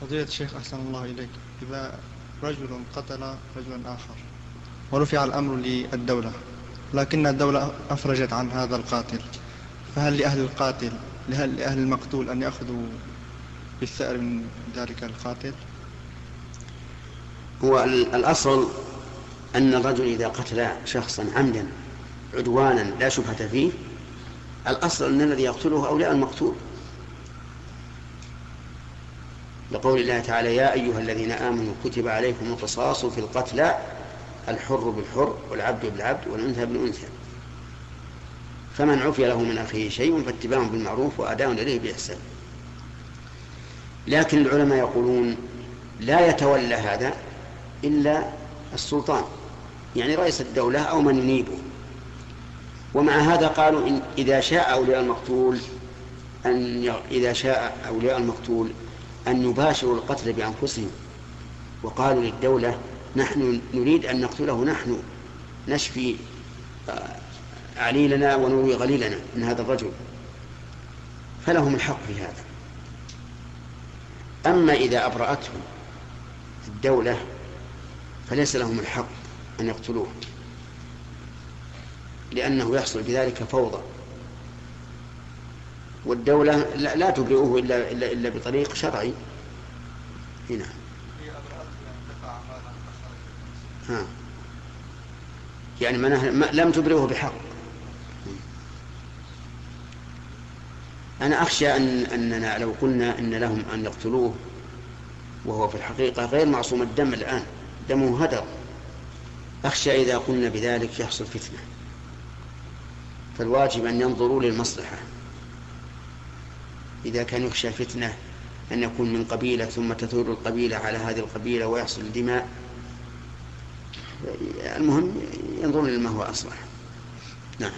فضيلة الشيخ أحسن الله إليك. إذا رجل قتل رجلا آخر ورفع الأمر للدولة لكن الدولة أفرجت عن هذا القاتل فهل لأهل القاتل لهل لأهل المقتول أن يأخذوا بالثأر من ذلك القاتل؟ هو الأصل أن الرجل إذا قتل شخصا عمدا عدوانا لا شبهة فيه الأصل أن الذي يقتله أولياء المقتول. لقول الله تعالى يا أيها الذين آمنوا كتب عليكم القصاص في القتلى الحر بالحر والعبد بالعبد والأنثى بالأنثى. فمن عفي له من أخيه شيء فاتباع بالمعروف وأداء إليه بإحسان. لكن العلماء يقولون لا يتولى هذا إلا السلطان يعني رئيس الدولة أو من ينيبه. ومع هذا قالوا إن إذا شاء أولياء المقتول أن إذا شاء أولياء المقتول أن يباشروا القتل بأنفسهم وقالوا للدولة نحن نريد أن نقتله نحن نشفي آه، عليلنا ونروي غليلنا من هذا الرجل. فلهم الحق في هذا. أما إذا أبرأته الدولة فليس لهم الحق أن يقتلوه لأنه يحصل بذلك فوضى. والدولة لا تبرئه إلا, إلا, إلا بطريق شرعي. هنا. ها. يعني ما لم تبرئه بحق. أنا أخشى أن أننا لو قلنا أن لهم أن يقتلوه وهو في الحقيقة غير معصوم الدم الآن. دمه هدر. أخشى إذا قلنا بذلك يحصل فتنة. فالواجب أن ينظروا للمصلحة. إذا كان يخشى فتنة أن يكون من قبيلة ثم تثور القبيلة على هذه القبيلة ويحصل دماء المهم ينظرون لما هو أصلح. نعم.